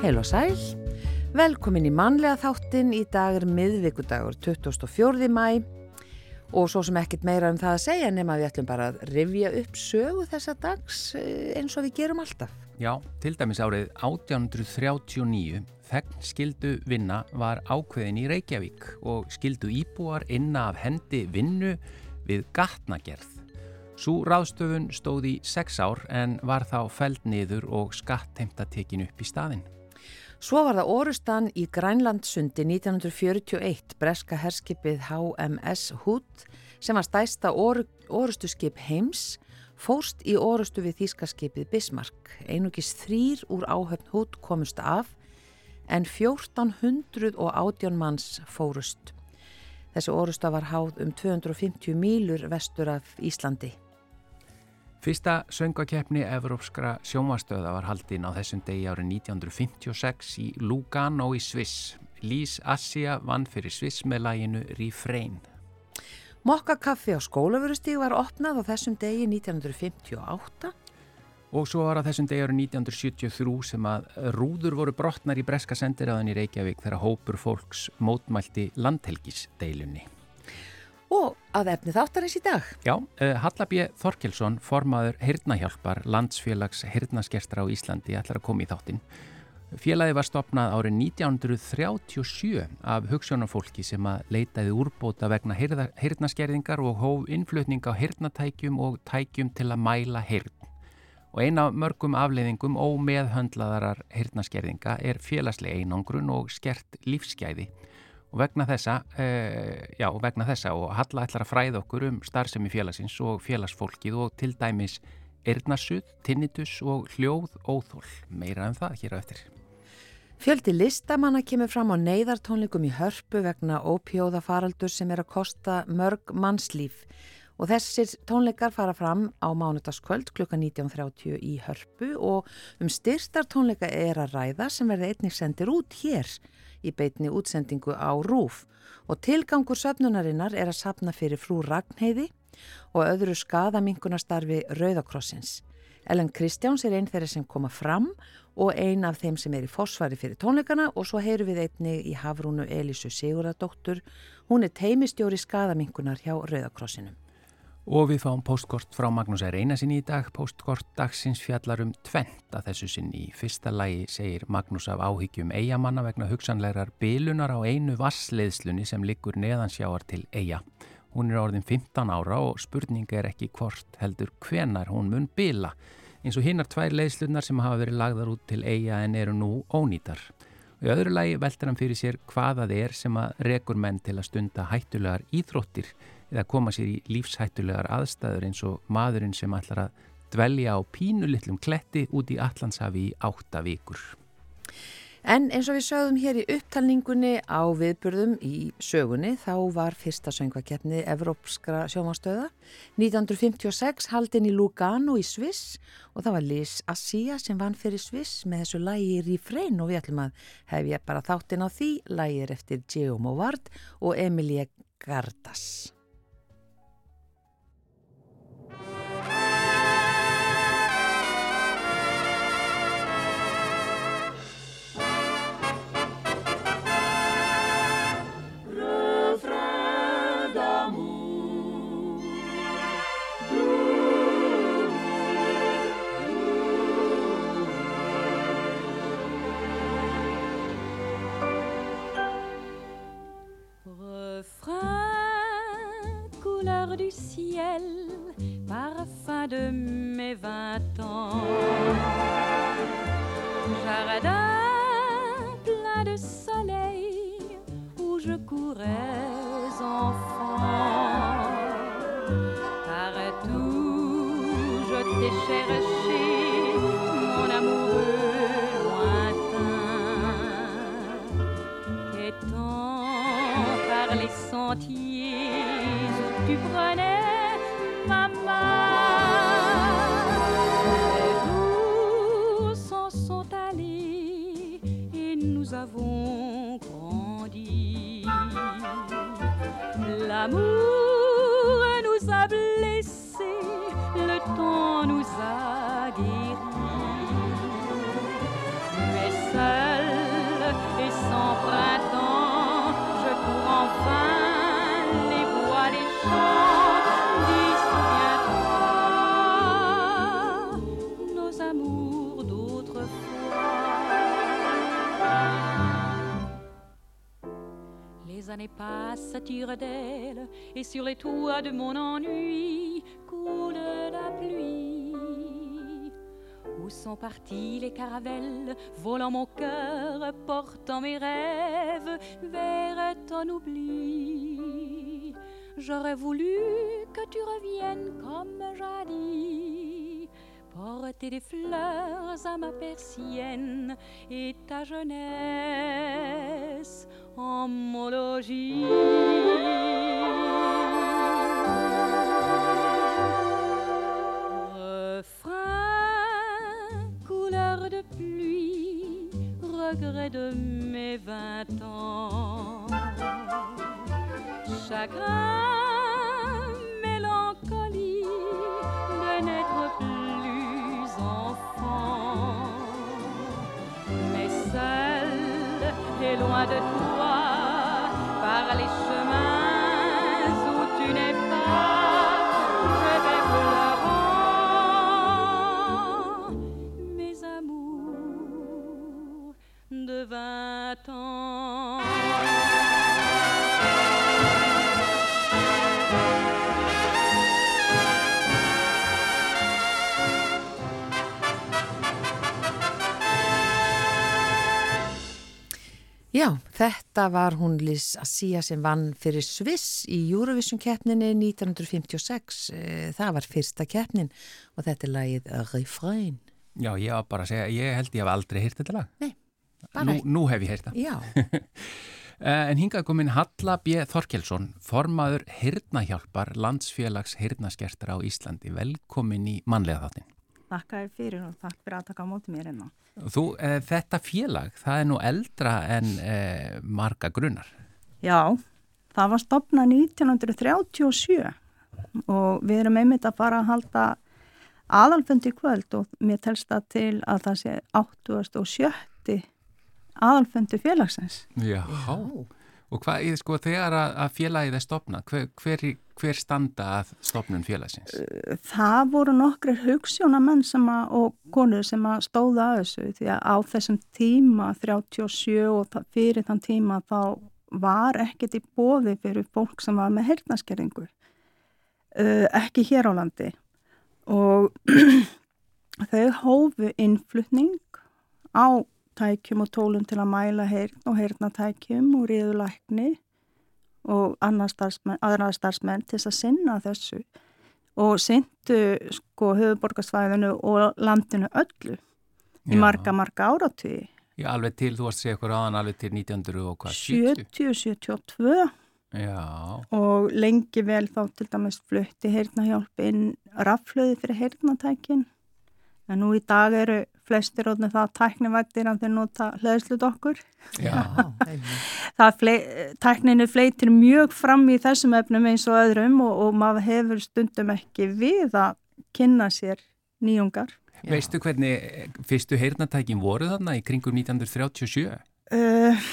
Heil og sæl, velkomin í manlega þáttin í dag er miðvíkudagur 24. mæ og svo sem ekkit meira um það að segja nema við ætlum bara að rifja upp sögu þessa dags eh, eins og við gerum alltaf. Já, til dæmis árið 1839 þegn skildu vinna var ákveðin í Reykjavík og skildu íbúar inna af hendi vinnu við gatnagerð. Sú ráðstöfun stóð í sex ár en var þá feld niður og skattheimta tekin upp í staðin. Svo var það orustan í Grænlandsundi 1941 breska herskipið HMS Hood sem var stæsta or, orustuskip heims fórst í orustu við þýskaskipið Bismarck. Einugis þrýr úr áhöfn Hood komust af en 1418 manns fórust. Þessi orusta var háð um 250 mílur vestur af Íslandi. Fyrsta söngakeppni Evrópskra sjómastöða var haldinn á þessum degi árið 1956 í Lugano í Sviss. Lís Assia vann fyrir Sviss með læginu Refrain. Mokkakaffi á skólafurustíg var opnað á þessum degi 1958. Og svo var að þessum degi árið 1973 sem að rúður voru brotnar í breska sendiræðan í Reykjavík þegar hópur fólks mótmælti landhelgisdeilunni. Og að efni þáttarins í dag. Já, uh, Hallabje Þorkelsson, formaður Hirnahjálpar, landsfélags Hirnaskerstra á Íslandi, ætlar að koma í þáttin. Félagi var stopnað árið 1937 af hugssjónafólki sem að leitaði úrbóta vegna hirnaskerðingar og hóf innflutning á hirnatækjum og tækjum til að mæla hirn. Og eina af mörgum afleiðingum og meðhöndlaðarar hirnaskerðinga er félagslega einangrun og skert lífsgæði og vegna þessa, uh, já, vegna þessa og Halla ætlar að fræða okkur um starfsemi félagsins og félagsfólkið og til dæmis erðnarsuð, tinnitus og hljóð óþól. Meira um það hér á eftir. Fjöldi listamanna kemur fram á neyðartónleikum í hörpu vegna ópjóðafaraldur sem er að kosta mörg mannslíf og þessir tónleikar fara fram á mánutaskvöld klukka 19.30 í hörpu og um styrstar tónleika er að ræða sem verði einnig sendir út hér í beitni útsendingu á RÚF og tilgangur söfnunarinnar er að sapna fyrir frú Ragnheiði og öðru skadaminkunastarfi Rauðakrossins. Ellen Kristjáns er einn þeirri sem koma fram og einn af þeim sem er í fósfari fyrir tónleikana og svo heyru við einni í Hafrúnu Elísu Sigurðardóttur. Hún er teimistjóri skadaminkunar hjá Rauðakrossinum. Og við fáum postkort frá Magnús R. Einarsinni í dag. Postkort dagsins fjallar um tvent að þessu sinni. Í fyrsta lagi segir Magnús af áhyggjum eigamanna vegna hugsanlegar bilunar á einu vassleiðslunni sem liggur neðansjáar til eiga. Hún er orðin 15 ára og spurninga er ekki hvort heldur hvenar hún mun bila. Eins og hinnar tvær leiðslunar sem hafa verið lagðar út til eiga en eru nú ónýtar. Og í öðru lagi veldur hann fyrir sér hvaða þið er sem að rekur menn til að stunda hættulegar íþróttir eða koma sér í lífshættulegar aðstæður eins og maðurinn sem ætlar að dvelja á pínulittlum kletti út í Allandshafi í átta vikur. En eins og við sögðum hér í upptalningunni á viðburðum í sögunni þá var fyrsta söngvakeppni Evrópskra sjómanstöða 1956 haldin í Lugano í Sviss og það var Liz Assia sem vann fyrir Sviss með þessu lægi Refrain og við ætlum að hef ég bara þáttinn á því lægir eftir Geo Movard og Emilie Gardas. Parfum de mes vingt ans. Jardin plein de soleil où je courais enfant. Partout je t'ai cherché, mon amoureux lointain. Étant par les sentiers où tu prenais Maman, nous s'en sommes allés et nous avons grandi. Passent, tirent d'elle, et sur les toits de mon ennui coule la pluie. Où sont partis les caravelles, volant mon cœur, portant mes rêves vers ton oubli? J'aurais voulu que tu reviennes comme jadis, porter des fleurs à ma persienne et ta jeunesse en mologie. Refrain, couleur de pluie, regret de mes vingt ans. Chagrin, loin de toi, þetta var hún Liz Assia sem vann fyrir Sviss í Eurovision keppninni 1956. Eh, Það var fyrsta keppnin og þetta er lagið Refrain. Já, ég var bara að segja, ég held ég hef aldrei heyrt þetta lag. Nei, bara Nú, ekki. nú hef ég heyrt það. Já, Eh, En hingað komin Halla B. Þorkelsson, formaður Hirnahjálpar landsfélags hirnaskertra á Íslandi. Velkomin í mannlega þáttin. Þér fyrir og takk fyrir að taka á móti mér hérna. Þú, e, þetta félag, það er nú eldra en e, marga grunnar. Já, það var stopnað 1937 og við erum einmitt að fara að halda aðalfundi kvöld og mér telst það til að það sé 87. aðalfundi félagsins. Já. Og hvað, sko, þegar að, félagið er stopnað, hver, hver, hver standa að stopnun félagsins? Það voru nokkrir hugssjónamenn að, og konur sem að stóða að þessu því að á þessum tíma 37 og það- fyrir þann tíma þá var ekkert í bóði fyrir fólk sem var með heyrnaskerringu uh, ekki hér á landi og þau hófu innflutning á tækjum og tólum til að mæla heyrn og heyrnatækjum og riðulækni og starfsmenn, aðra starfsmenn til þess að sinna þessu. Og syndu sko höfuborgarsvæðinu og landinu öllu í Já. marga, marga áratví Já, alveg til, þú varst að segja eitthvað áðan alveg til 1900 og hvað, 70? 70-72 Já, og lengi vel þá til dæmis flutti heyrnahjálp inn raflöði fyrir heyrnatækin en nú í dag eru flestir rótni það tæknivættir að þeir nota hlæðslut okkur já, einmitt. það flei, tækninu fleitir mjög fram í þessum efnum eins og öðrum og, og maður hefur stundum ekki við að kynna sér nýjungar. Já. Veistu hvernig eh, fyrstu heyrnatækin voru þarna í kringum 1937? Uh,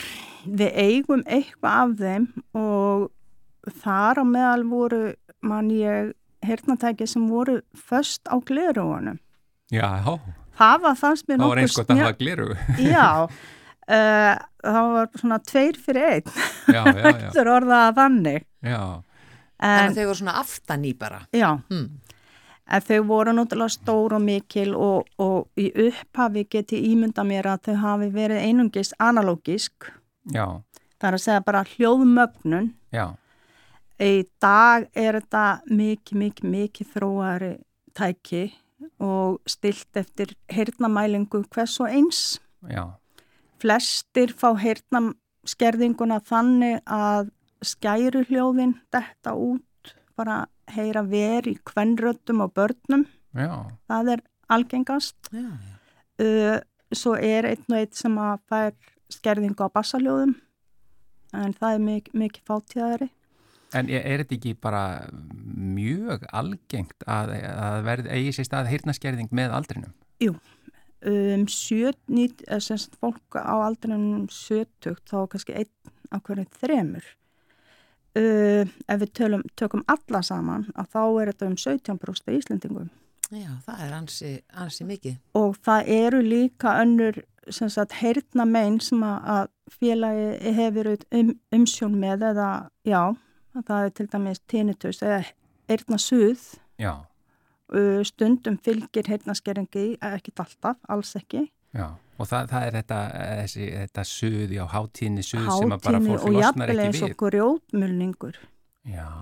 við eigum eitthvað af þeim og þar á meðal voru mann ég heyrnatæki sem voru först á glerugunum. Já, já, Það var fannst mér það var nokkuð eins gott að hafa gleru. Já, uh, það var svona tveir fyrir einn, Já, já, já, eftir orðaða þannig. já, Þannig En, að þau voru svona aftan í bara. já, Hmm. en þau voru náttúrulega stór og mikil og, og í upphafi geti ímynda mér að þau hafi verið einungis analógisk. já, Það er að segja bara hljóðmögnun. já, Í dag er þetta mikið, mikið, mikið þróari tæki og stilt eftir heyrnamælingu hvers og eins. já, Flestir fá heyrnamskerðinguna þannig að skæru hljóðin detta út, bara heyra ver í kvenröttum og börnum. já, Það er algengast. Já, já. Uh, svo er einn og einn sem að fær skerðingu á bassaljóðum en það er mik mikið fátíðari. En er, er þetta ekki bara mjög algengt að, að verði eigi sér stað heyrnaskerðing með aldrinum? Jú, um, sjöt, nýtt, semst fólk á aldrinum sjötugt þá kannski einn af hverju þremur. Uh, ef við tölum, tökum alla saman að þá er þetta um 17% í Íslendingum. Já, það er ansi, ansi mikið. Og það eru líka önnur sagt, heyrna meginn sem að félagi hefur um, umsjón með eða já, það er til dæmis tinnitus eða heyrna suð já. stundum fylgir heyrnaskeringi ekki alltaf, alls ekki Já, og það, það er þetta, þessi, þetta suð, já, hátíðni suð sem að bara fólk losnar ekki við. Og jafnvel eins og grjótmulningur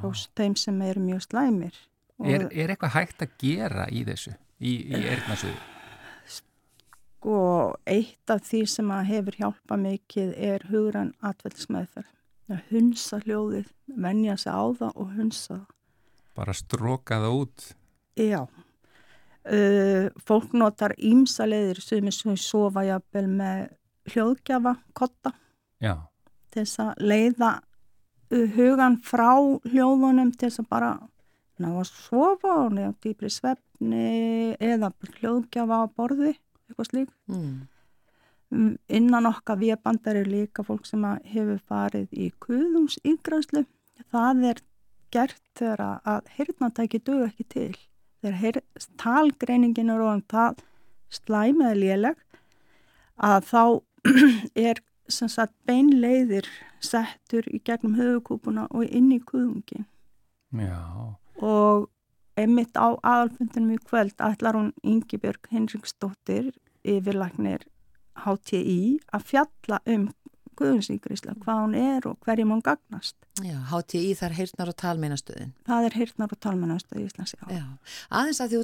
hos þeim sem eru mjög slæmir. Er, er eitthvað hægt að gera í þessu, í, í erðnasuðu? Sko, eitt af því sem að hefur hjálpa mikið er hugran atveldsmeðferð. Hunsa hljóðið, venja sig á það og hunsa það. Bara stróka það út? Já. Uh, fólk notar ímsa leiðir sem er sofa jafnvel með hljóðgjafa kotta Já. til þess að leiða uh, hugan frá hljóðunum til þess að bara ná að sofa og nefn dýpri svefni eða hljóðgjafa á borði eitthvað slík mm. Innan okkar viðbandar er líka fólk sem hefur farið í kuðungsýgræslu það er gert þegar að hirtnatæki dög ekki til. Þegar talgreiningin er ofan það slæmið léleg að þá er sagt, beinleiðir settur í gegnum höfukúpuna og inn í kuðungin og emitt á aðalfundunum í kvöld ætlar hún Yngibjörg Henriksdóttir yfirlagnir HTI að fjalla um Guðunsíkrisla, hvað hún er og hverjum hún gagnast. Já, HTI þar heyrnar og talmeinastöðin. Það er heyrnar og talmeinastöð í Íslands, já. já. Aðeins að þú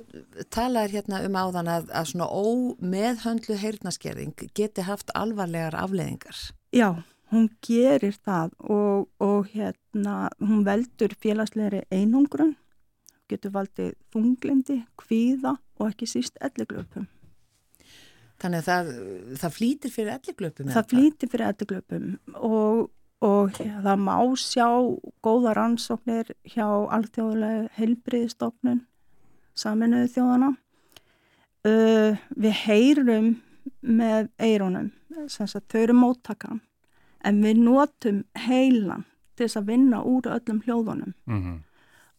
talaðir hérna um áðan að, að svona ómeðhöndlu heyrnaskerðing geti haft alvarlegar afleðingar. Já, hún gerir það og, og hérna hún veldur félagslegri einhungrun, getur valdið þunglindi, kvíða og ekki síst elliglöpum. Þannig að það, það flýtir fyrir elliglöpum? Það flýtir fyrir elliglöpum og, og ja, það má sjá góða rannsóknir hjá alltjóðulega heilbriðistofnun saminuðu þjóðana. Uh, við heyrum með eironum, þau eru móttakan, en við notum heilan til þess að vinna úr öllum hljóðunum. Mm -hmm.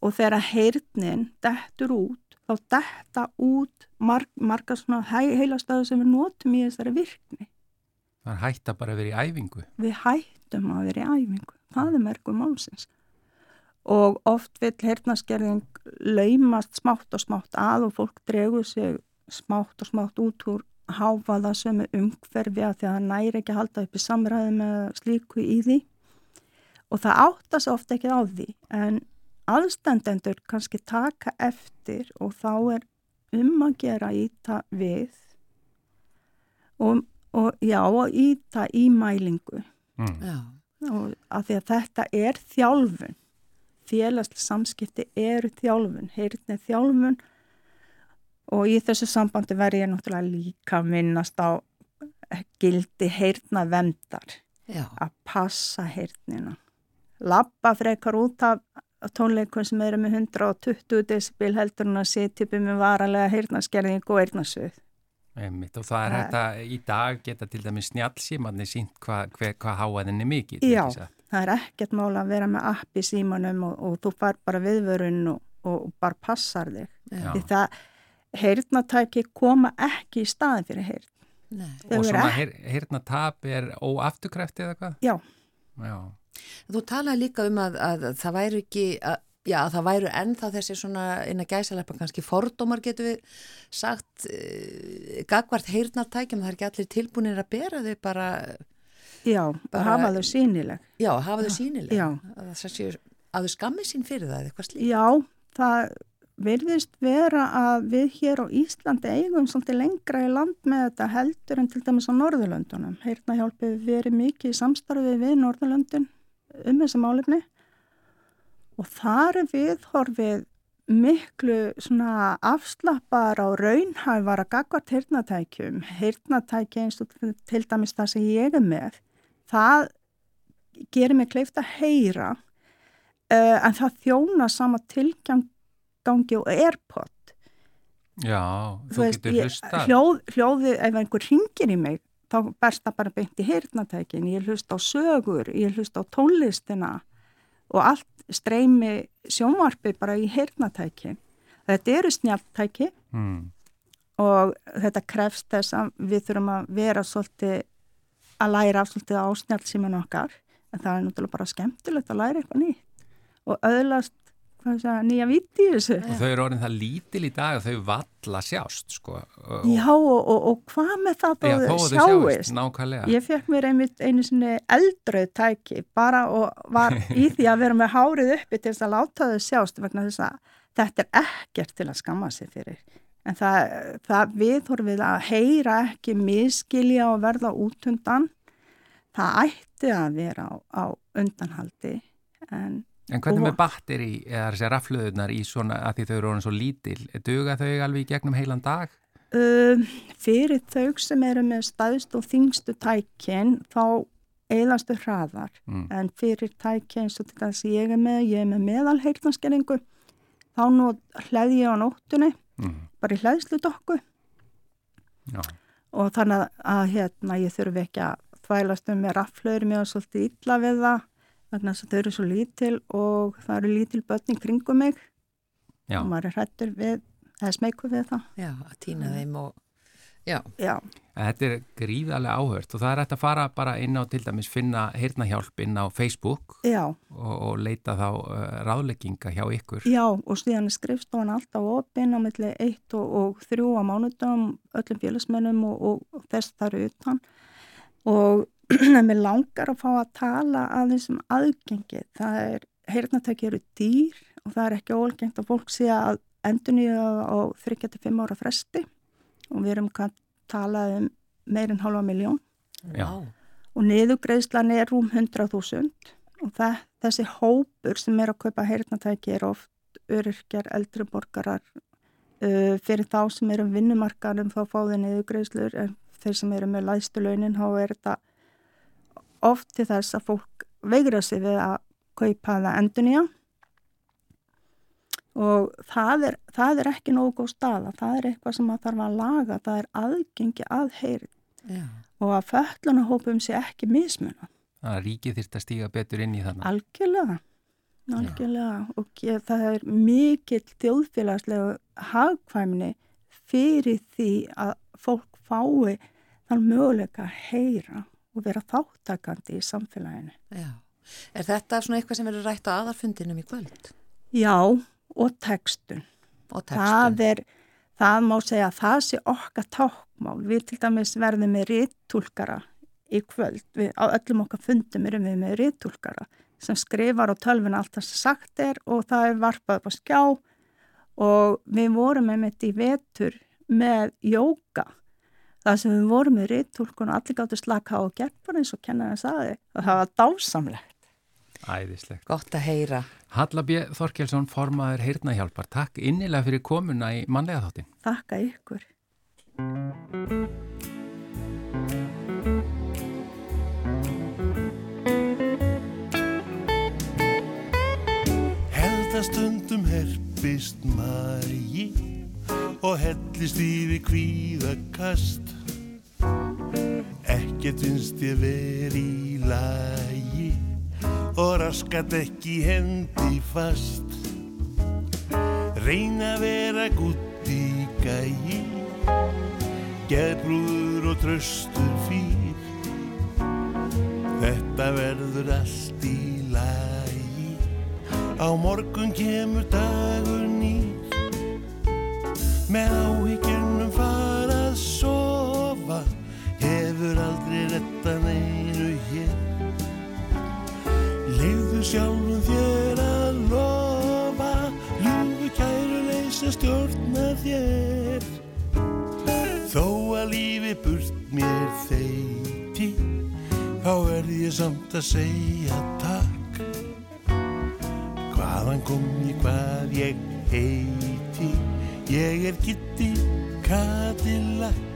Og þegar heyrnin dettur út, þá detta út marg, marga svona heilastöðu sem við notum í þessari virkni. Það hætta bara að vera í æfingu. Við hættum að vera í æfingu. Það er merkum málsins. Og oft vil hernaskerðing laumast smátt og smátt að og fólk dregur sig smátt og smátt út úr háfaða sem er umhverfi að því að það næri ekki að halda upp í samræði með slíku í því. Og það áttast ofta ekki á því en aðstendendur kannski taka eftir og þá er um að gera íta við og, og já, og íta í mælingu. Mm. og að því að þetta er þjálfun. Félagslega samskipti eru þjálfun, heyrðin er þjálfun. Og í þessu sambandi verður ég náttúrulega líka minnast á gildi heyrna vendar já. að passa heyrnina. Lappa frekar út af tónleikun sem eru með 120 decibel heldur hún að setja upp með varalega heyrnaskerðing og heyrnasöð. Einmitt, og það er hægt að í dag geta til dæmis snjálfsímanni sínt hvað hva, hva háaðin er mikið. Já, það er ekkert mála að vera með app í símanum og, og þú far bara viðvörun og, og bara passar þig. Já. Því það heyrnatæki koma ekki í staði fyrir heyrn. Nei. Og svona heyrnatap er óafturkræfti eða hvað? Já. Já. Þú talaði líka um að, að það væru ekki, að, já það væru ennþá þessi svona inn að gæsaleppa kannski fordómar getur við sagt e, gagvart heyrnartækjum, það er ekki allir tilbúinir að bera þau bara Já, bara, hafa þau sínileg Já, hafa þau sínileg já. að, þau skammi sín fyrir það eitthvað slíkt Já, það verðist vera að við hér á Íslandi eigum svolítið lengra í land með þetta heldur en til dæmis á Norðurlöndunum. Heyrna hjálpið verið mikið í samstarfið við Norðurlöndun um þessi málefni. Og þar er við horfið miklu svona afslappar á raunhæfara gagvart heyrnatækjum, heyrnatæki eins og til dæmis það sem ég er með, það gerir mig kleift að heyra uh, en það þjóna sama tilgangi og airpod. Já, þú, þú veist, getur hlusta hljóð, Hljóði, ef einhver ringir í mig þá berst það bara beint í heyrnatækin ég hlust á sögur, ég hlust á tónlistina og allt streymi sjónvarpi bara í heyrnatækin þetta eru snjáltæki mm. og þetta krefst þess að við þurfum að vera svolítið að læra svolítið á snjáltsíman okkar. En það er náttúrulega bara skemmtilegt að læra eitthvað nýtt. Og öðlast segja, nýja viti í þessu. Og þau eru orðin það lítil í dag og þau valla sjást sko. Og, Já og, og, og hvað með það þó þau sjáist? Nákvæmlega. Ég fekk mér einmitt einu sinni eldröð tæki bara og var í því að vera með hárið uppi til þess að láta þau sjást vegna þess að þetta er ekkert til að skamma sig fyrir. En það, það við vorum við að heyra ekki miskilja og verða út undan. Það ætti að vera á, á undanhaldi en En hvernig með batteri eða rafluðunar í svona að því þau eru orðin svo lítil, duga þau alveg í gegnum heilan dag? Uh, fyrir þau sem eru með staðst og þingstu tækinn þá eilastu hraðar mm. en fyrir tækinn svo til þess að ég er með, ég er með meðalheilnaskeringu þá nú hlæði ég á nóttunni mm. bara í hlæðslu dokku Já. og þannig að hérna ég þurfi ekki að þvælast um með rafluður mér og svolítið illa við það vegna þess að þau eru svo lítil og það eru lítil börn í kringum mig já. og maður er hrættur við eða smeyku við það Já, að týna mm. þeim og já. já Þetta er gríðarlega áhört og það er hægt að fara bara inn á til dæmis finna heyrnahjálp inn á Facebook og, og leita þá uh, ráðlegginga hjá ykkur Já, og síðan er skrifstofan alltaf opinn á milli 1 og, og 3 á mánudum öllum félagsmennum og, og þess þar utan og en mér langar að fá að tala aðeins um aðgengi. Það er, heyrnatæki eru dýr og það er ekki ólgengt að fólk sé að endur nýja á 35 ára fresti. Og við erum að tala um meirinn halva miljón og niðugreðslan er um 100.000 og það, þessi hópur sem er að kaupa heyrnatæki er oft öryrkjar, eldri borgarar. Uh, fyrir þá sem eru vinnumarkarum þá fá þeir niðugreðslur en þeir sem eru með læstu launin þá er þetta oft til þess að fólk veigra sig við að kaupa það endunía og það er, það er ekki nógu góð staða, það er eitthvað sem maður þarf að laga, það er aðgengi að heyri. Og að föllunahópum sé ekki mismuna. Er ríkið þýrt að stíga betur inn í þannig. Algjörlega, algjörlega. Já. og ég, það er mikill þjóðfélagslegu hagkvæmni fyrir því að fólk fái þann möguleika að heyra og vera þáttakandi í samfélaginu. Já. Er þetta svona eitthvað sem verður rætt á aðarfundinum í kvöld? Já, og textun. Og textun. Það er, það má segja að það sé okkar tákmál. Við til dæmis verðum með rittúlkara í kvöld. Við, á öllum okkar fundum erum við með rittúlkara sem skrifar á tölvun allt það sem sagt er og það er varpað upp á skjá og við vorum með mitt í vetur með jóka það sem við vorum með rittúlkun og allir gáttu slaka á og gerð bara eins og kennarinn saði og það var dásamlegt. Æðislegt. Gott að heyra. Hallabjö Þorkjelsson, formaður heyrnahjálpar. Takk innilega fyrir komuna í manlega þáttin. Takk að ykkur. Heldastundum herpist mægi og hellist yfir kvíðakast Ekkert finnst ég veri í lagi og raskat ekki hendi fast. Reyna að vera gutt í gægi Gerbrúður og tröstur fýr. Þetta verður allt í lagi. Á morgun kemur dagur nýr. Með áhyggjunum fara Hefur aldrei rettan einu hér. Leifðu sjálfum þér að lofa Ljúfu kæru leysa stjórna þér. Þó að lífi burt mér þeiti Þá verð ég samt að segja takk. Hvaðan kom ég hvað ég heiti Ég er Kitty Cadillac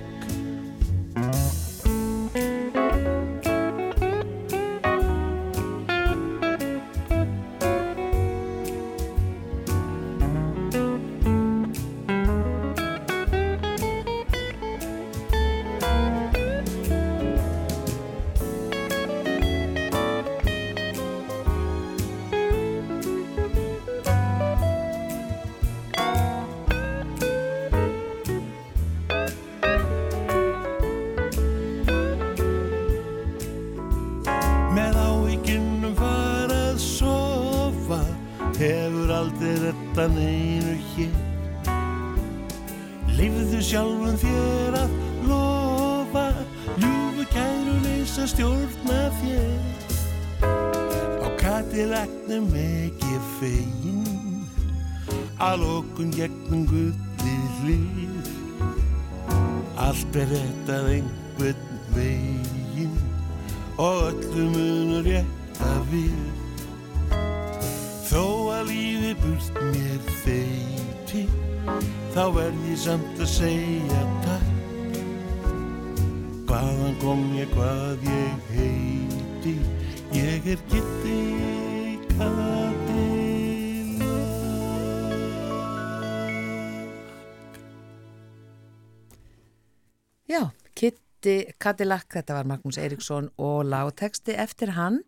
Kitty Cadillac, þetta var Magnús Eiríksson og lágteksti eftir hann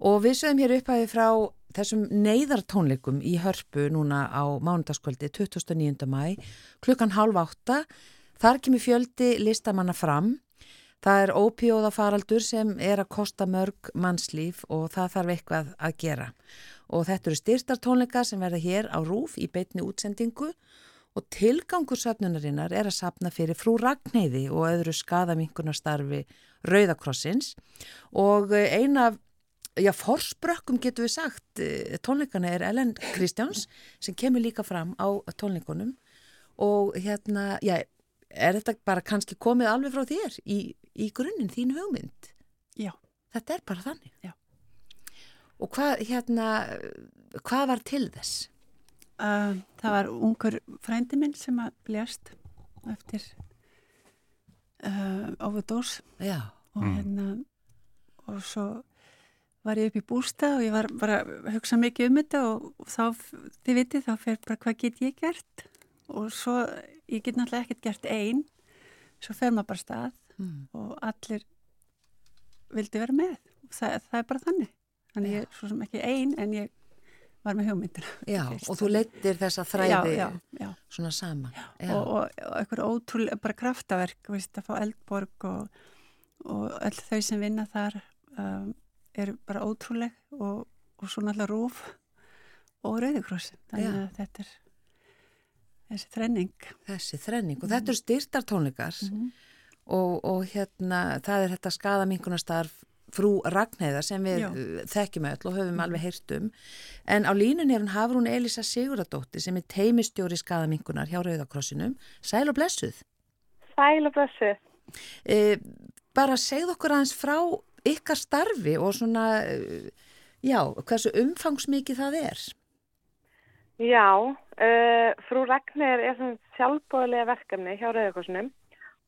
og við sögum hér upphæfi frá þessum neyðartónleikum í hörpu núna á mánudagskvöldi 29. mæ klukkan halv átta. Þar kemur fjöldi listamanna fram. Það er ópíóðafaraldur sem er að kosta mörg mannslíf og það þarf eitthvað að gera. Og þetta eru styrtartónleika sem verða hér á Rúf í beitni útsendingu og tilgangur safnunarinnar er að safna fyrir frú Ragnæði og öðru skadaminkunarstarfi Rauðakrossins og eina af Já, forsbrökkum getur við sagt, tónleikana er Ellen Kristjáns sem kemur líka fram á tónleikunum og hérna, já, er þetta bara kannski komið alveg frá þér í, í grunninn, þín hugmynd? Já. Þetta er bara þannig? Já. Og hvað, hérna, hvað var til þess? Uh, það var ungur frændi minn sem að bljást eftir uh, overdose Já. og Mm. hérna og svo var ég upp í bústa og ég var bara að hugsa mikið um þetta og, og þá, þið vitið, þá fer bara hvað get ég gert og svo, ég get náttúrulega ekkert gert einn, svo fer maður bara stað Mm. og allir vildi vera með og það, það er bara þannig þannig ég er svo sem ekki einn en ég var með hugmyndir Já, og þú leittir þessa þræði já, já, já. svona saman. Og, og, og eitthvað ótrúlega bara kraftaverk veist, að fá eldborg og, og öll þau sem vinna þar um, eru bara ótrúleg og, og svo náttúrulega rúf og rauðikrossin þannig að þetta er þessi þrenning. Þessi þrenning. Og þetta eru styrtartónleikar Mhm. og, og hérna það er þetta skadaminkunastarf frú Ragnæða sem við Já. þekkjum öll og höfum alveg heyrt um. En á línun er hún Hafrún Elisa Siguradóttir sem er teimistjóri skadaminkunar hjá Rauðakrossinum Sæl og blessuð. Sæl og blessu. e, bara segð okkur aðeins frá ykkar starfi og svona uh, já, hversu umfangsmikið það er. Já, uh, frú Ragnir er svona sjálfbóðlega verkefni hjá Rauðarkossunum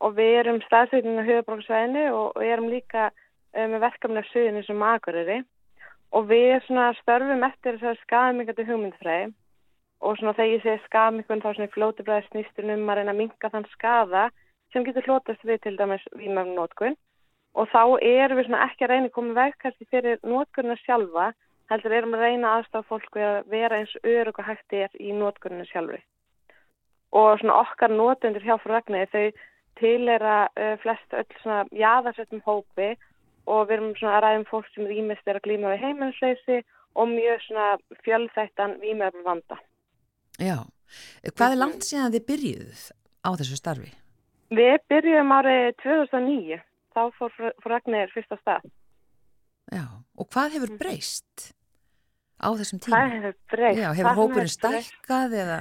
og við erum staðsveitin á höfubróksvæðinu og, og erum líka með verkefni af suðinu sem makuriri og við störfum eftir þess að skadamingandi hugmyndfræði og þegar ég segi skadamingun þá svona flóti bræði snýstur um að reyna að minga þann skada sem getur hlótast við til dæmis výmöfn nótkun og þá erum við ekki að reyna að koma veg kannski fyrir nótkunna sjálfa heldur erum að reyna aðstáða fólk við að vera eins örug og hægt er í nótkuninu sjálfri. Og okkar nótundur hjá frá Ragnæði þau tilera uh, flest öll svona jaðarsettum hópi og við erum svona að ræðum fólk sem rýmist er að glíma við heimilisleysi og mjög svona fjölþættan výmöfum vanda. Já, hvað er langt síðan þið byrjuð á þessu starfi? Við byrjum árið 2009, þá fór frá Ragnæðir fyrsta stað. Já, og hvað hefur breyst á þessum tíma? Hvað hefur breyst? Já, hefur hópurinn stækkað eða?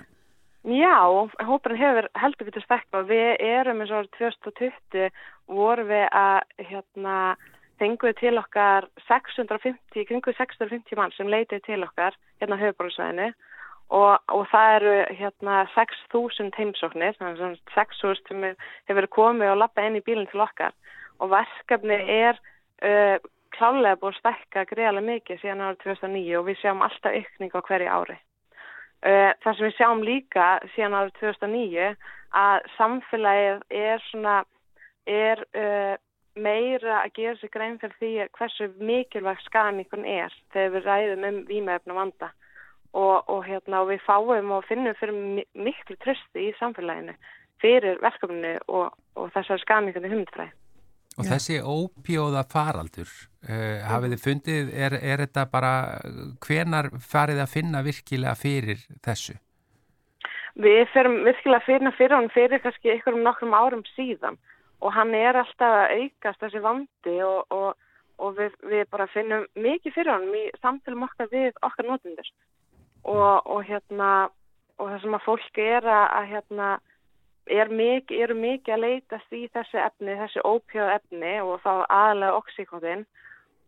Já, hópurinn hefur heldur betur stækka og við erum eins og árið 2020 vorum við að hérna fenguðu til okkar 650, kringu 650 mann sem leitið til okkar hérna höfuborgsvæðinu og, og það eru hérna 6.000 heimsóknir, þannig að 6.000 sem hefur komið og lappa inn í bílinn til okkar og verkefni er uh, klálega búið að stækka greiðarlega mikið síðan árið 2009 og við sjáum alltaf ykning á hverju ári. Uh, það sem við sjáum líka síðan árið 2009 að samfélagið er svona, er uh, meira að gera sig grein fyrir því hversu mikilvægt skaðamíkun er þegar við ræðum um výmefna vanda og, og, hérna, og við fáum og finnum fyrir mi- miklu trösti í samfélaginu fyrir verkefninu og, og þessar skaðamíkunni humdfræði. Og Já. þessi ópjóða faraldur, uh, hafið þið fundið, er, er þetta bara, hvenar farið að finna virkilega fyrir þessu? Við ferum virkilega fyrir hann fyrir hann fyrir kannski ykkur um nokkrum árum síðan og hann er alltaf að aukast þessi vandi og, og, og við, við bara finnum mikið fyrir hann í samfélum okkar við okkar notendur. Og, og hérna og það sem að fólk er að, að hérna er mikið, eru mikið að leitast í þessi efni, þessi ópjóð efni og þá aðalega oxykotin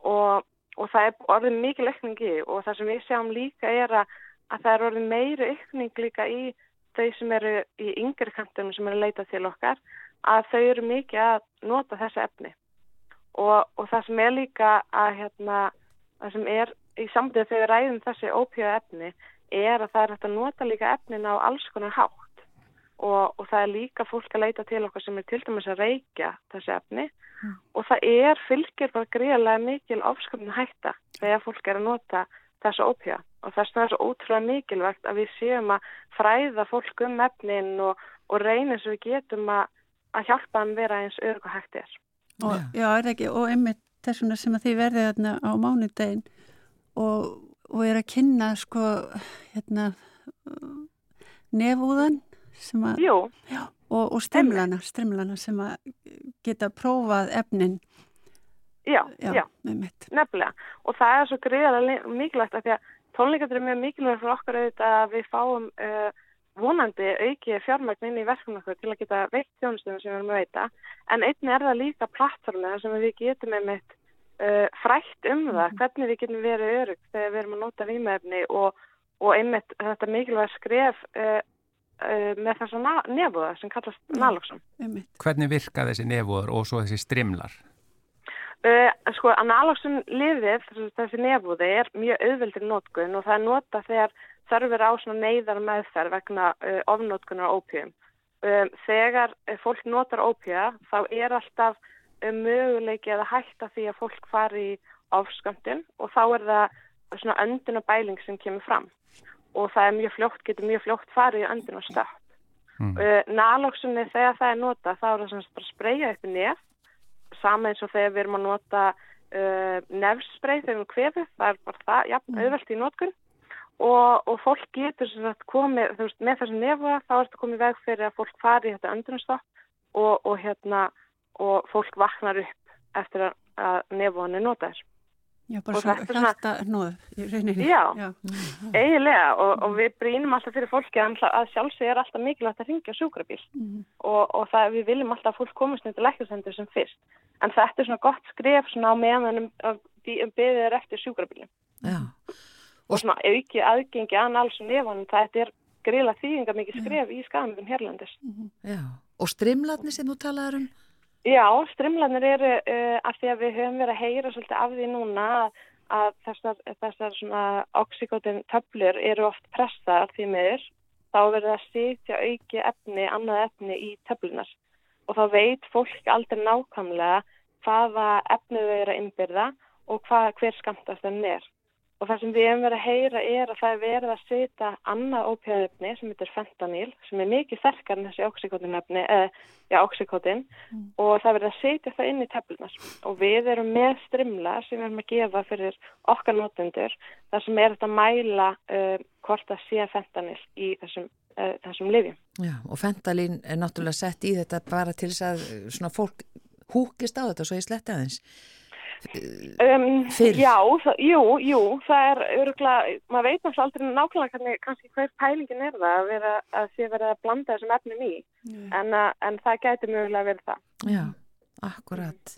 og, og það er orðið mikið leikningi og það sem við sjáum líka er að, að það er orðið meiri ykning líka í þau sem eru í yngri kantunum sem eru að leita til okkar að þau eru mikið að nota þessi efni. Og, og það sem er líka að hérna, það sem er í samtíð þegar ræðum þessi ópíða efni er að það er hægt að nota líka efnin á alls konar hátt. Og, og það er líka fólk að leita til okkar sem er til dæmis að reykja þessi efni. Mm. og það er fylgir bara greiðlega mikil ofsköpun hætta þegar fólk er að nota þessu ópíða og þess vegna er það svo ótrúlega mikilvægt að við séum að fræða fólk um efnin og, og reynir sem við getum að, að hjálpa hann vera eins örg og hægt er. Og, já, er ekki, og einmitt þessuna sem að þið verðið hérna á mánudegin og, og er að kynna sko hérna nefúðan sem að Jú. Já, og strimlana, strimlana sem að geta prófað efnin. Já, já, já. nefnilega. Og það er svo greiðarlega mikilvægt að því að tónleikandur er mjög mikilvægt fyrir okkar auðvitað að við fáum uh, vonandi auki fjármagn inn í verkefnum okkur til að geta veitt þjónustunum sem við erum að veita en einnig er það líka plattformið sem við getum með mitt uh, frætt um það, mhm. hvernig við getum verið örug þegar við erum að nota výmæfni og, og einmitt þetta mikilvægt skref uh, með þess að nefúða sem kallast naloxum. Hvernig virka þessi nefúður og svo þessi strimlar? Uh, sko, analóksun lifið, þessi nefúði, er mjög auðveldir nótgun og það er nota þegar þarfur á svona neyðar meðferð vegna uh, ofnótkunar ópjum. Um, þegar fólk notar ópja þá er alltaf um, möguleiki að hætta því að fólk fari í ofskamtun og þá er það svona öndun og bæling sem kemur fram og það er mjög fljótt, getur mjög fljótt farið í öndun og stöpp. Mm. Uh, Nalóksunni þegar það er nota þá er það svona bara spreyja upp nefn sama eins og þegar við erum að nota uh, nefnspreið þegar við kvefum, það er bara það, já, mm. auðvelt í notkun og, og fólk getur sagt, komið, þú veist, með þessu nefa þá er þetta komið veg fyrir að fólk fari í þetta öndrunstopp og, og hérna og fólk vaknar upp eftir að, að nefaðan er notað þess. Já, bara svo hjarta nóð í rauninni. Já, Já. eiginlega og, og við brínum alltaf fyrir fólki að, að sjálfsög er alltaf mikilvægt að ringja sjúkrabíl mm. og, og það, við viljum alltaf að fólk komast nýtt til lækjusendur sem fyrst. En þetta er svona gott skref svona á meðanum um beðir eftir sjúkrabílum. Já. Og svona auki aðgengi að og nefanum, það er grila þýðinga mikið skref Já. í skamum hérlandis. Mm. Já, og strimlatni sem þú talaður um? Já, strimlanir eru uh, að því að við höfum verið að heyra svolítið af því núna að þessar, þessar svona oxykotin töflur eru oft pressaðar því meður þá verður það að sitja auki efni, annað efni í töflunar og þá veit fólk aldrei nákvæmlega hvaða efnið þau eru að innbyrða og hvað, hver skamtast þeim er. Og það sem við hefum verið að heyra er að það er verið að setja annað ópjöðöfni sem heitir fentanyl sem er mikið sterkar en þessi oxykotinöfni, eða já, oxykotin mm. og það verið að setja það inn í teflunar og við erum með strimla sem við erum að gefa fyrir okkar notendur þar sem er þetta að mæla uh, hvort að sé fentanyl í þessum, uh, þessum lifjum. Já, og fentalín er náttúrulega sett í þetta bara til þess að svona fólk húkist á þetta svo ég sletti aðeins. Um, já, það, jú, jú, það er öruglega, maður veit náttúrulega aldrei nákvæmlega hvernig, kannski hver pælingin er það að vera að sé verið að blanda þessum efnum í, yeah. en, uh, en það gæti mögulega verið það. Já, akkurat.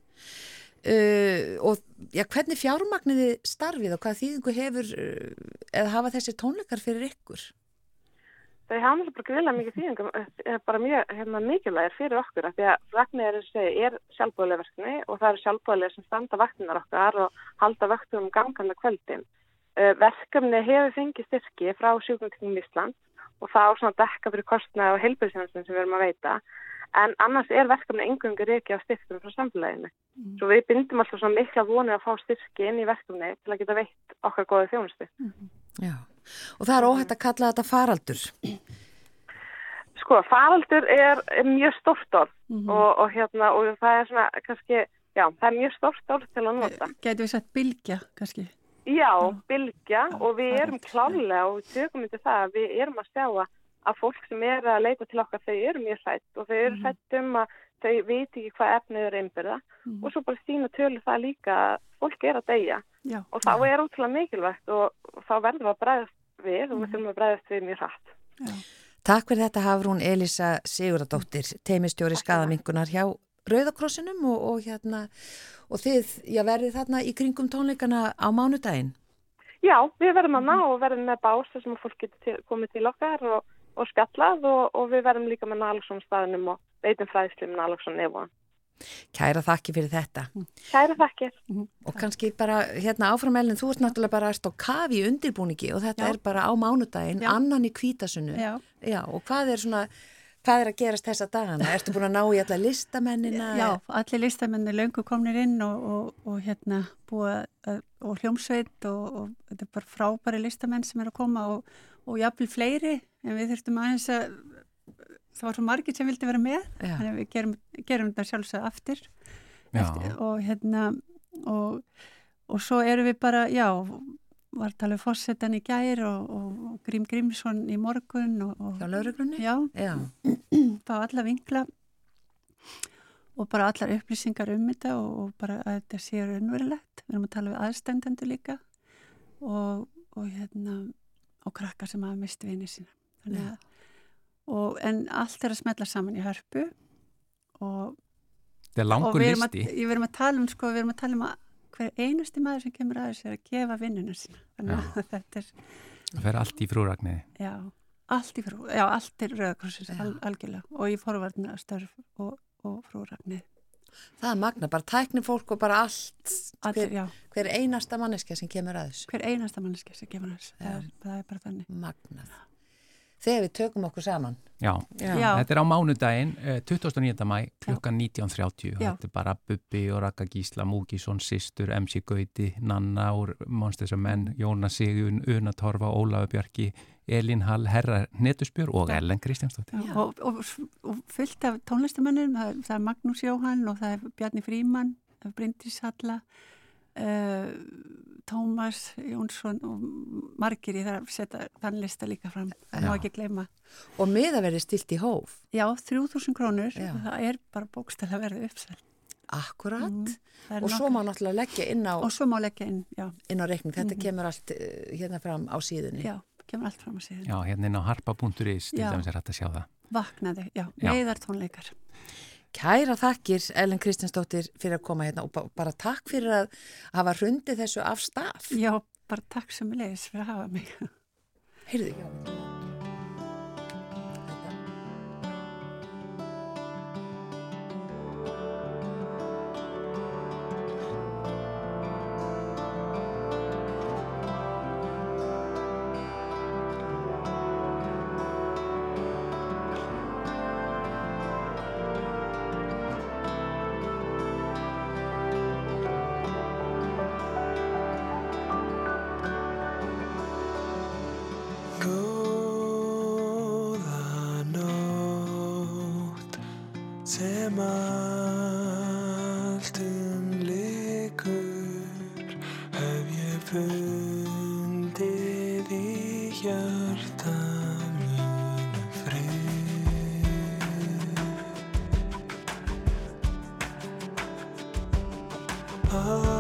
Uh, og já, hvernig fjármagniði starfið og hvað þýðingu hefur uh, eða hafa þessi tónleikar fyrir ykkur? Þau hafa náttúrulega bara greiðlega mikið þýðingum eh, bara mjög hérna, mikilvægir fyrir okkur af því að vagnir er sjálfbóðilega verkni og það eru sjálfbóðilega sem standa vagnar okkar og halda vaktum um ganganda kveldin. Uh, verkefni hefur fengið styrki frá sjúkvæmtingum í Ísland og það á svona dekka fyrir kostnaði og heilbjörnsjónastum sem við erum að veita en annars er verkefni engungur ekki á styrkjum frá samfélaginu. Mm. Svo við bindum alltaf svona mikla vonið að fá styrki inn í verkefni til að geta veitt okkar góði þjónustu. Mm. Já og það er óhætt að kalla þetta faraldur Sko, faraldur er, er mjög stort orð mm -hmm. og, og hérna og það er svona kannski, já, það er mjög stort orð til að nota. Gætu við sagt bylgja kannski? Já, bylgja og við erum klálega og við tökum yfir það að við erum að sjá að að fólk sem er að leita til okkar þau eru mjög hrætt og þau eru Mhm. hrætt um að þau veit ekki hvað efnið eru einbyrða Mhm. og svo bara sína tölu það líka að fólk er að deyja Já, og þá er útrúlega mikilvægt og, og þá verðum við að bregðast við og Mhm. við þurfum að bregðast við mjög hratt. Takk fyrir þetta Hafrún Elisa Siguradóttir, teimistjóri skadaminkunar hjá Rauðakrossinum og, og hérna og þið, já verðið þarna í kringum tónleikana á mánudaginn. Já, við verðum að ná og verðum með bása sem að fólk getur til, komið til okkar og, og spjallað og, og við verðum líka með Nalagsson staðinum og veitum fræðslu með Nalagsson nefn. Kæra þakki fyrir þetta. Kæra þakkir. Og kannski bara hérna áframelin, þú ert náttúrulega bara að stá kafi undirbúningi og þetta Já. er bara á mánudaginn, Já. annan í kvítasunnu. já. Já, og hvað er svona, hvað er að gerast þessa dagana? Ertu búin að ná í alla listamennina? Já, allir listamenni löngu komnir inn og, og, og hérna búa og hljómsveit og, og þetta er bara frábæri listamenn sem er að koma og, og jafnvel fleiri en við þurftum aðeins að það var svo margir sem vildi vera með Já. þannig að við gerum, gerum þetta sjálfsög aftur eftir, og hérna og, og svo erum við bara, já var að tala um fórsetan í gær og, og, og Grím Grímsson í morgun og, Já, fá alla vinkla og bara allar upplýsingar um þetta og, og bara að þetta sé raunverulegt. Við erum að tala við aðstendendur líka og, og hérna og krakkar sem hafa mist vinið sína. Þannig að, og, en allt er að smetla saman í hörpu og, Þetta er og langur við erum, að, við erum að tala um sko, við erum að tala um að hver einusti maður sem kemur að þessu er að gefa vinnuna sína. Þannig að þetta er, Það fer allt í frúragniði. já, allt í frú, já, allt er rauðakrossins, al, algjörlega og í forvarnar störf og, og frúragnið. það er magna, bara tækni fólk og bara allt, Allir, hver, hver einasta manneska sem kemur að þessu. hver einasta manneski sem kemur þessu, Já. það, er- það er bara þannig. Magnað. Þegar við tökum okkur saman. Já. Já. Þetta er á mánudaginn, eh, 29. mæ, klukkan 19.30. Já. Þetta er bara Bubbi og Raka Gísla, Múkisson, Sistur, MC Gauti, Nanna úr Monsters of Men, Jónas Sigun, Una Torfa, Ólafur Bjarki, Elín Hall, Herra Netusbjör og. Ellen Kristjánsdóttir. Já. Og, og, og fullt af tónlistamönnum, það, er- Magnús Jóhann og það er Bjarni Fríman, það er Bryndís Halla, uh, Tómas Jónsson og margir í það að setja þann lista líka fram, það má ekki gleyma. Og miða verið stilt í hóf. Já, 3000 krónur, Já. það er bara bókstæðlega verið uppsæl. Akkurat. Mm, Og svo má náttúrulega leggja inn á, og svo má leggja inn, já, inn á reikning. Þetta Mhm. kemur allt eh, hérna fram á síðunni. já, kemur allt fram að síðan. Já, hérna inn á harpa.is, til dæmis er hægt að sjá það. Vaknaði, já, Já. neyðartónleikar. Kæra þakkir Ellen Kristjánsdóttir fyrir að koma hérna og ba- bara takk fyrir að hafa hrundið þessu af stað. Já, bara takk sem leiðis fyrir að hafa mig. Heyrðu, já. Oh.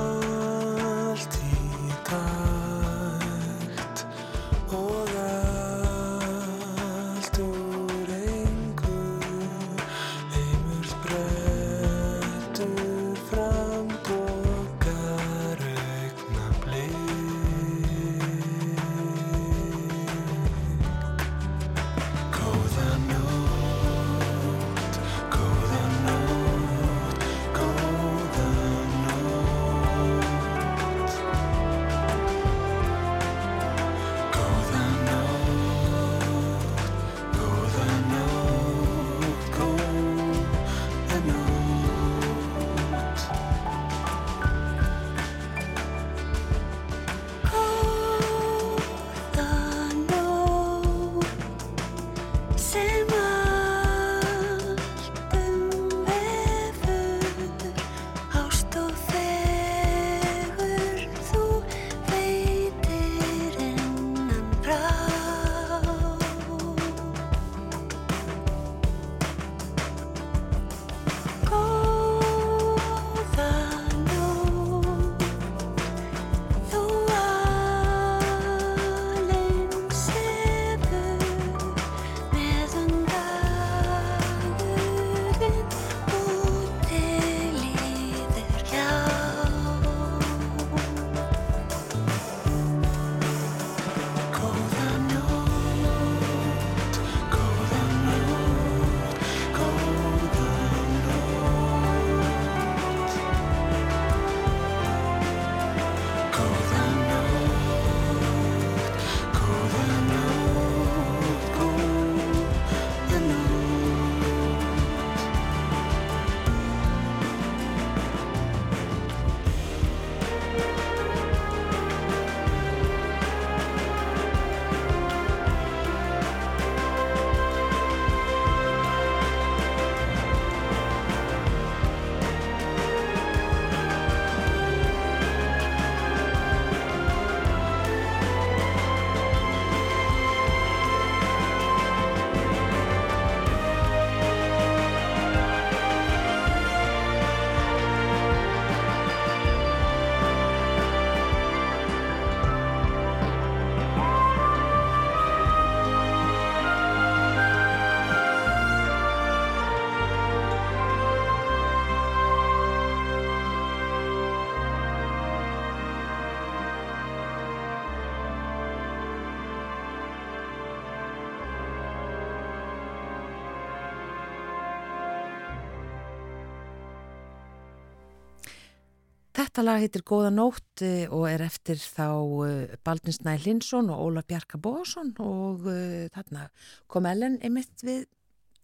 Þetta lag heitir Góða nótt eh, og er eftir þá eh, Baldninsnæ Linsson og Óla Bjarka Bósson og uh, þarna kom Ellen einmitt við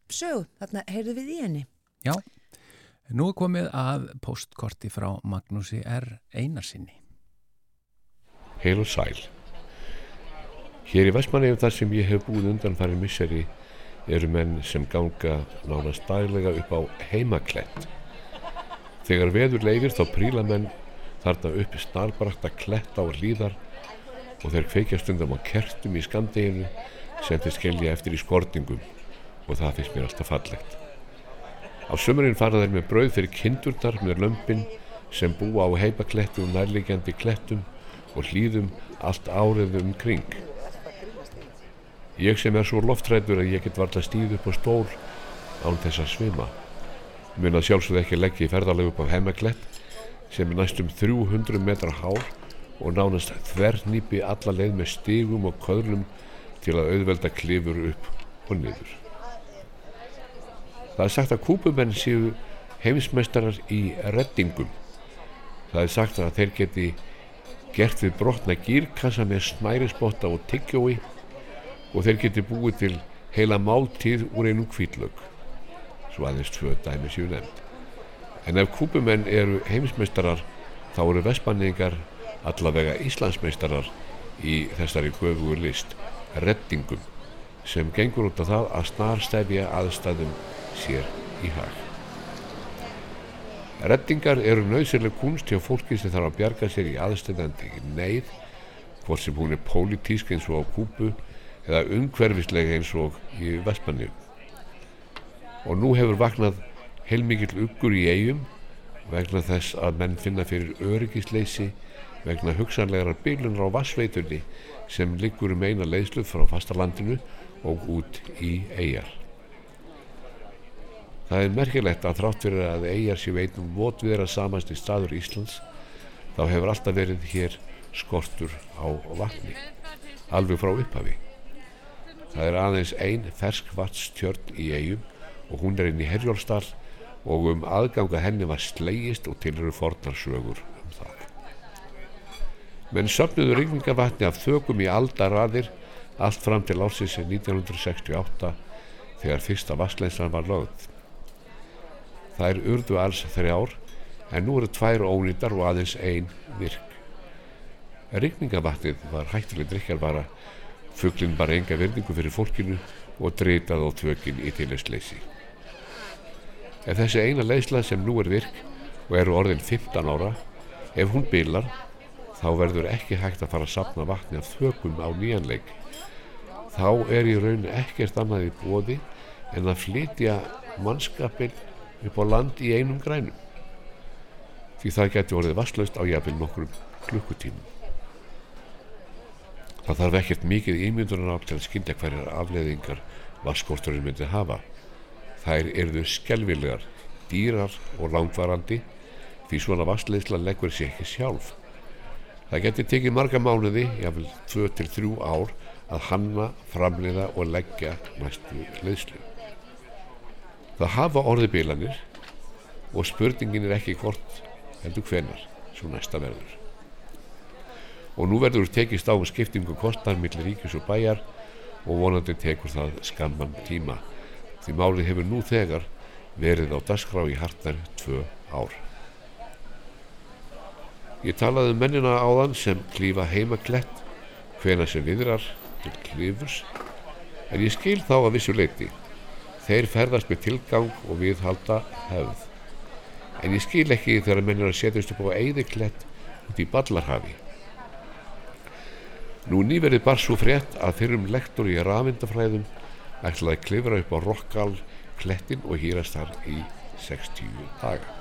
sög, þarna heyrðu við í henni. Já, nú er komið að postkorti frá Magnúsi R. Einarsinni. Heil og sæl. Hér í Vestmannegjum þar sem ég hef búið undan farið misseri eru menn sem ganga nánast daglega upp á heimaklett Þegar veður leifir þá príla menn þarna uppi snarbrakta kletta og hlýðar og þeir kveikja stundum á kertum í skamdeginu sem þeir skellja eftir í skortingum og það finnst mér alltaf fallegt. Á sömurinn fara þeir með brauð fyrir kindurnar með lömpin sem búa á heipakletti og nærlegjandi klettum og hlýðum allt árið um kring. Ég sem er svo loftræður að ég get varla stíð upp á stól án þess að svima mun að sjálfsögðu ekki leggja í ferðarlegu upp á Hemmeklett sem er næstum 300 metra hár og nánast þvernýpi alla leið með stígum og köðlum til að auðvelda klifur upp og niður. Það er sagt að kúpumenn séu heimsmeistarar í reddingum. Það er sagt að þeir geti gert við brotna gírkassa með snærisbotta og tyggjói og þeir geti búið til heila máltíð úr einum kvítlög svo aðeins tvö dæmi séu nefnd. En ef kúpumenn eru heimsmeistarar þá eru vespanningar allavega Íslandsmeistarar í þessari göfugur list reddingum sem gengur út af það að snarstæfja aðstæðum sér í hag. Reddingar eru nöðsynlega kunst hjá fólki sem þarf að bjarga sér í aðstæðandi neyð hvort sem hún er pólitísk eins og á kúpu eða umhverfislega eins og í vestmanninu og nú hefur vaknað heilmikill uggur í eigum vegna þess að menn finna fyrir öryggisleysi vegna hugsanlegar bílunar á vassveitunni sem liggur um eina leiðslu frá fastalandinu og út í eigjar. Það er merkilegt að þrátt fyrir að eigjar séu einum votviðra samast í staður Íslands þá hefur alltaf verið hér skortur á vatni, alveg frá upphafi. Það er aðeins ein ferskvattstjörn í eigum og hún er inn í Herjólfstall og um aðganga henni var slegist og til eru fornarsögur um það. Menn söfnuðu ringningavatni af þökum í aldaraðir allt fram til ársins 1968 þegar fyrsta vassleinslan var lögð. Það er urðu alls þrjár en nú eru tvær ónýttar og aðeins ein virk. Ringningavatnið var hættileg drikjarvara, fugglinn bara enga verningu fyrir fólkinu og dreytað á tvökin í tilestleysi. Ef þessi eina leiðsla sem nú er virk og eru orðin 15 ára, ef hún bilar, þá verður ekki hægt að fara að sapna vatni af þökum á nýjanleik. Þá er í raun ekkert annað í bóði en að flytja mannskapin upp á land í einum grænum. Því það getur orðið vasslaust á jafnvel nokkrum klukkutímum. Það þarf ekkert mikið ímyndunar á til að skynja hverjar afleðingar vaskorturinn myndi hafa. Þær erðu skelvilegar, dýrar og langvarandi því svona vassleysla leggur sér ekki sjálf. Það getur tekið marga mánuði, jáfnvel 2-3 ár, að hanna, framleiða og leggja næstu leyslu. Það hafa orðibilanir og spurningin er ekki hvort heldur hvenar svo næsta verður. Og nú verður tekist á um skiptingu kostar millir ríkis og bæjar og vonandi tekur það skamman tíma því málið hefur nú þegar verið á dasgrá í hartnær tvö ár. Ég talaði um mennina áðan sem klífa heimaklett hvena sem viðrar til klífurs en ég skil þá að vissu leiti. Þeir ferðast með tilgang og viðhalda hefð. En ég skil ekki þegar mennina setjast upp á eigðiklett út í ballarhafi. Nú nýverið bar svo frétt að fyrrum lektor í rafindafræðum ætlaði að klifra upp á Rockall klettin og hýrast þar í 60 daga.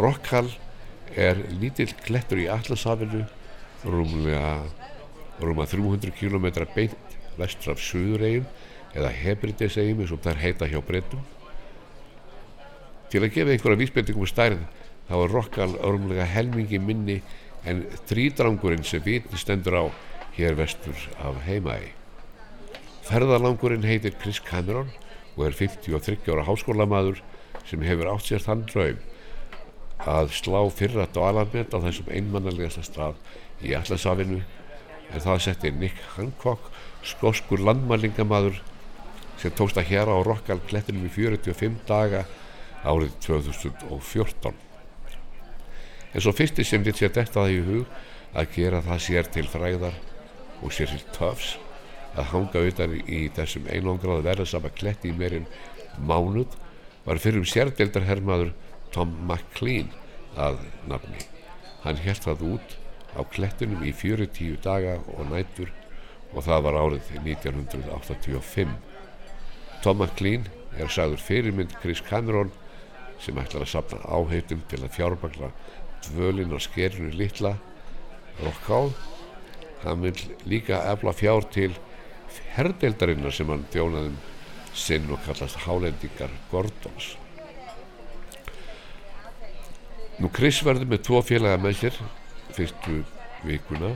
Rockall er lítill klettur í Allasafinu rúmlega rúma 300 km beint vestur af Suðuregjum eða Hebridesegjum eins og það er heita hjá breytum. Til að gefa einhverja vísbendingum stærð þá er Rockall rúmlega helmingi minni en þrýdrangurinn sem vitni stendur á hér vestur af heimaði. Ferðalangurinn heitir Chris Cameron og er 53 ára háskólamaður sem hefur átt sér þann draum að slá fyrra dvalarmet á þessum einmannalegasta stað í Allasafinu en það setti Nick Hancock skoskur landmælingamadur sem tókst að hér á Rokkal klettinum í 45 daga árið 2014 en svo fyrsti sem lit sér detta það í hug að gera það sér til fræðar og sér til töfs að hanga utan í þessum einangraðu verðasama kletti í meirinn mánuð var fyrir um sérdeildarhermaður Tom McLean að nafni. Hann held það út á klettunum í 40 daga og nættur og það var árið 1985. Tom McLean er sagður fyrirmynd Chris Cameron sem ætlar að sapna áheitum til að fjárbakla dvölin og skerinu litla Rokkál. Hann vil líka efla fjár til herrdeildarinnar sem hann þjónaðum sinn og kallast Hálendingar Gordons. Nú Chris verður með tvo félaga með sér fyrstu vikuna.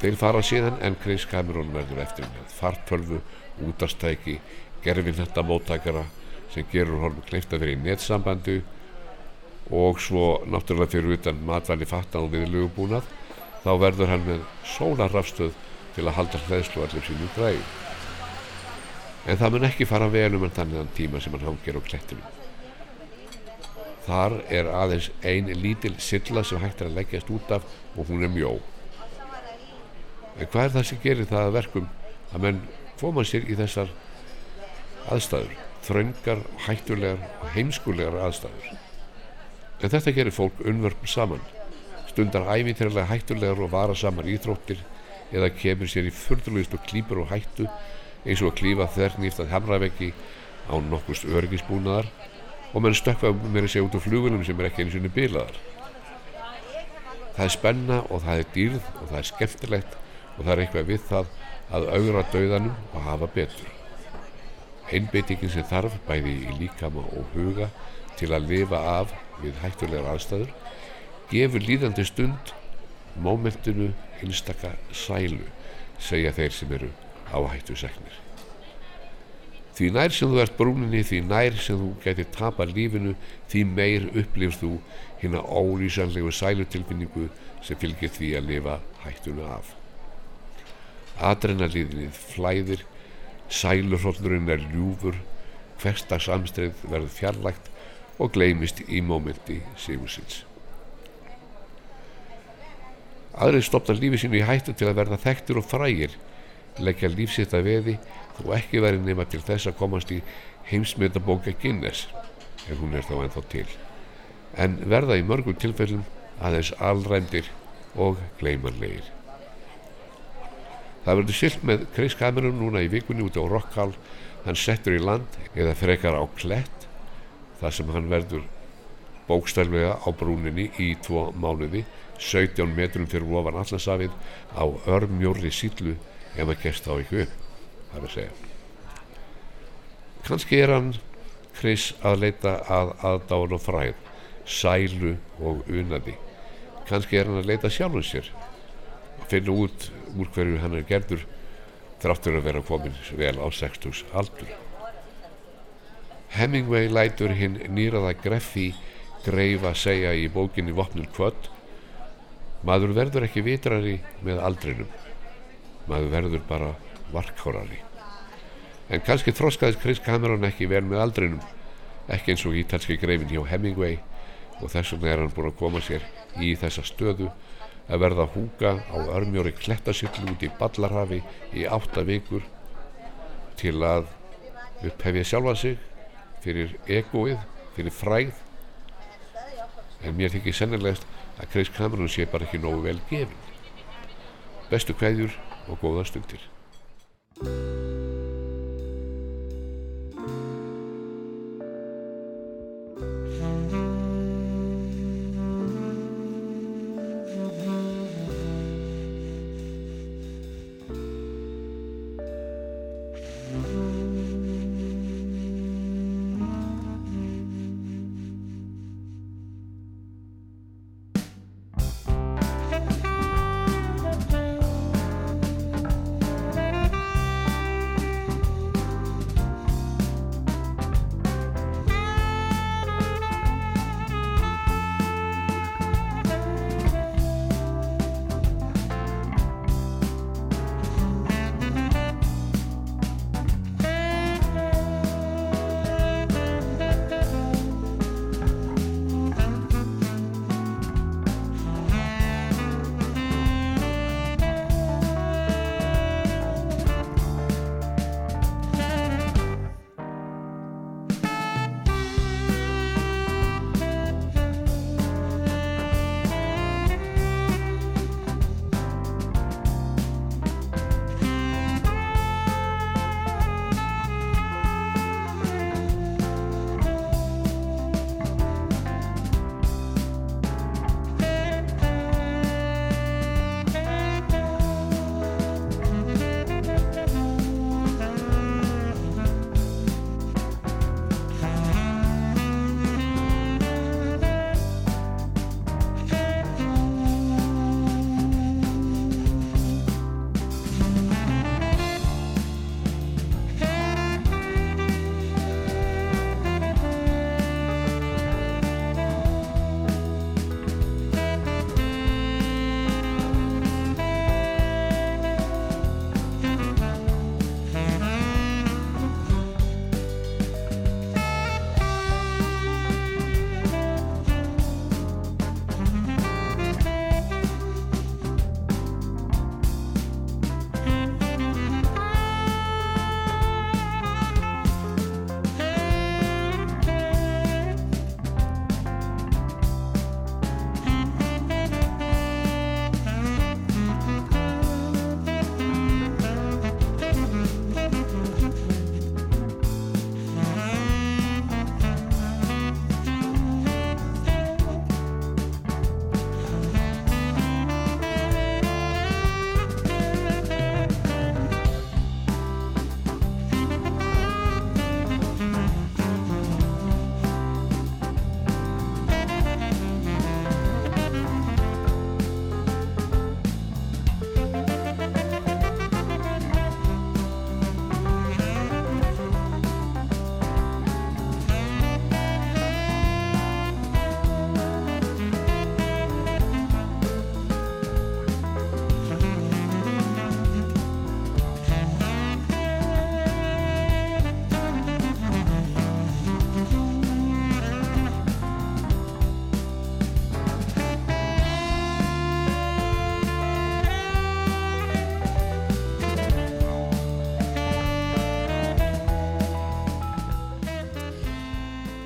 Þeir fara síðan en Chris Cameron verður eftir með fartölfu, útastæki, gerfin þetta móttakara sem gerur honum kleift að vera í netsambandu og svo náttúrulega fyrir utan matvæli fattan og viðlugubúnað þá verður hann með sólarrafstöð til að halda hlæðslu allir sínum græði. En það mun ekki fara vel um þannig að tíma sem hann hangir á klettinu. Þar er aðeins ein lítil silla sem hægt er að leggjast út af og hún er mjó. En hvað er það sem gerir það að verkum að menn koma sér í þessar aðstæður, þraungar, hættulegar og heimskulegar aðstæður. En þetta gerir fólk unnvörp saman, stundar ævintýrlega hættulegar og varasamar íþróttir eða kemur sér í fyrðulegust og klýpur og hættu eins og að klífa þernýft að hamraveggi á nokkust örgisbúnaðar og menn stökka með þessi út á flugunum sem er ekki eins og niður bilaðar. Það er spenna og það er dýrð og það er skemmtilegt og það er eitthvað við það að augra dauðanum og hafa betur. Einbeitingin sem þarf bæði í líkama og huga til að lifa af við hættulegar aðstæður gefur líðandi stund mómentinu einstaka sælu segja þeir sem eru áhættu seknir. Því nær sem þú ert brúninni, því nær sem þú getur tapa lífinu, því meir upplifst þú hérna ólýsanlegu sælutilfinningu sem fylgir því að lifa hættuna af. Adrenalíðinnið flæðir, sælurhóllurinn er ljúfur, hverstags amstreið verður fjarlægt og gleymist í mómenti sigursins. Aðrið stopnar lífið sínu í hættu til að verða þekktur og frægir, leggja lífsitt að veði þó ekki verið nema til þess að komast í heimsmyndabóka Guinness ef hún er þá ennþá til. En verða í mörgum tilfellum aðeins allræmdir og gleimanlegir. Það verður silt með Chris Cameron núna í vikunni út á Rockhall. Hann settur í land eða frekar á klett þar sem hann verður bókstælvega á brúninni í tvo mánuði 17 metrum fyrir ofan allansafið á örmjórri sílu ef maður gerst á ykkur upp þar að segja. Kannski er hann Chris að leita að aðdáðan og fræð sælu og unaði kannski er hann að leita sjálfum sér að finna út úr hverju hann er gerður þráttur að vera komin vel á 60s aldur. Hemingway lætur hinn nýraða greffi greif að segja í bókinni Vopnul kvöld maður verður ekki vitrari með aldrinum. Maður verður bara varkhórari. En kannski þróskaðist Chris Cameron ekki vel með aldrinum, ekki eins og ítalski greifin hjá Hemingway. Og þess vegna er hann búin að koma sér í þessa stöðu að verða húka á örmjóri klettasyllu út í Ballarhafi í átta vikur til að upphefja sjálfa sig fyrir egoið, fyrir fræð en mér þykir sennilegast að Cameron sé bara ekki nógu vel gefin. Bestu hverjur og góða stundir.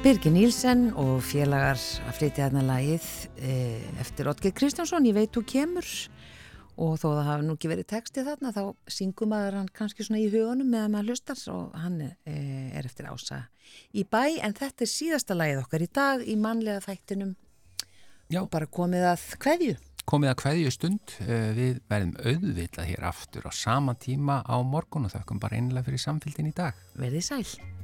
Birgir Nílsen og félagar að flytja þarna lagið eh, eftir Otger Kristjánsson, ég veit þú kemur. Og þó það hafi nú ekki verið textið þarna þá syngum maður hann kannski svona í hugunum meðan maður hlustar og hann eh, er eftir ása í bæ. En þetta er síðasta lagið okkar í dag í manlega þættinum. Já. og bara komið að hverju komið að hverju stund eh, við verðum auðvitað hér aftur á sama tíma á morgun og þakkum bara einlega fyrir samfélgin í dag. Verðið sæl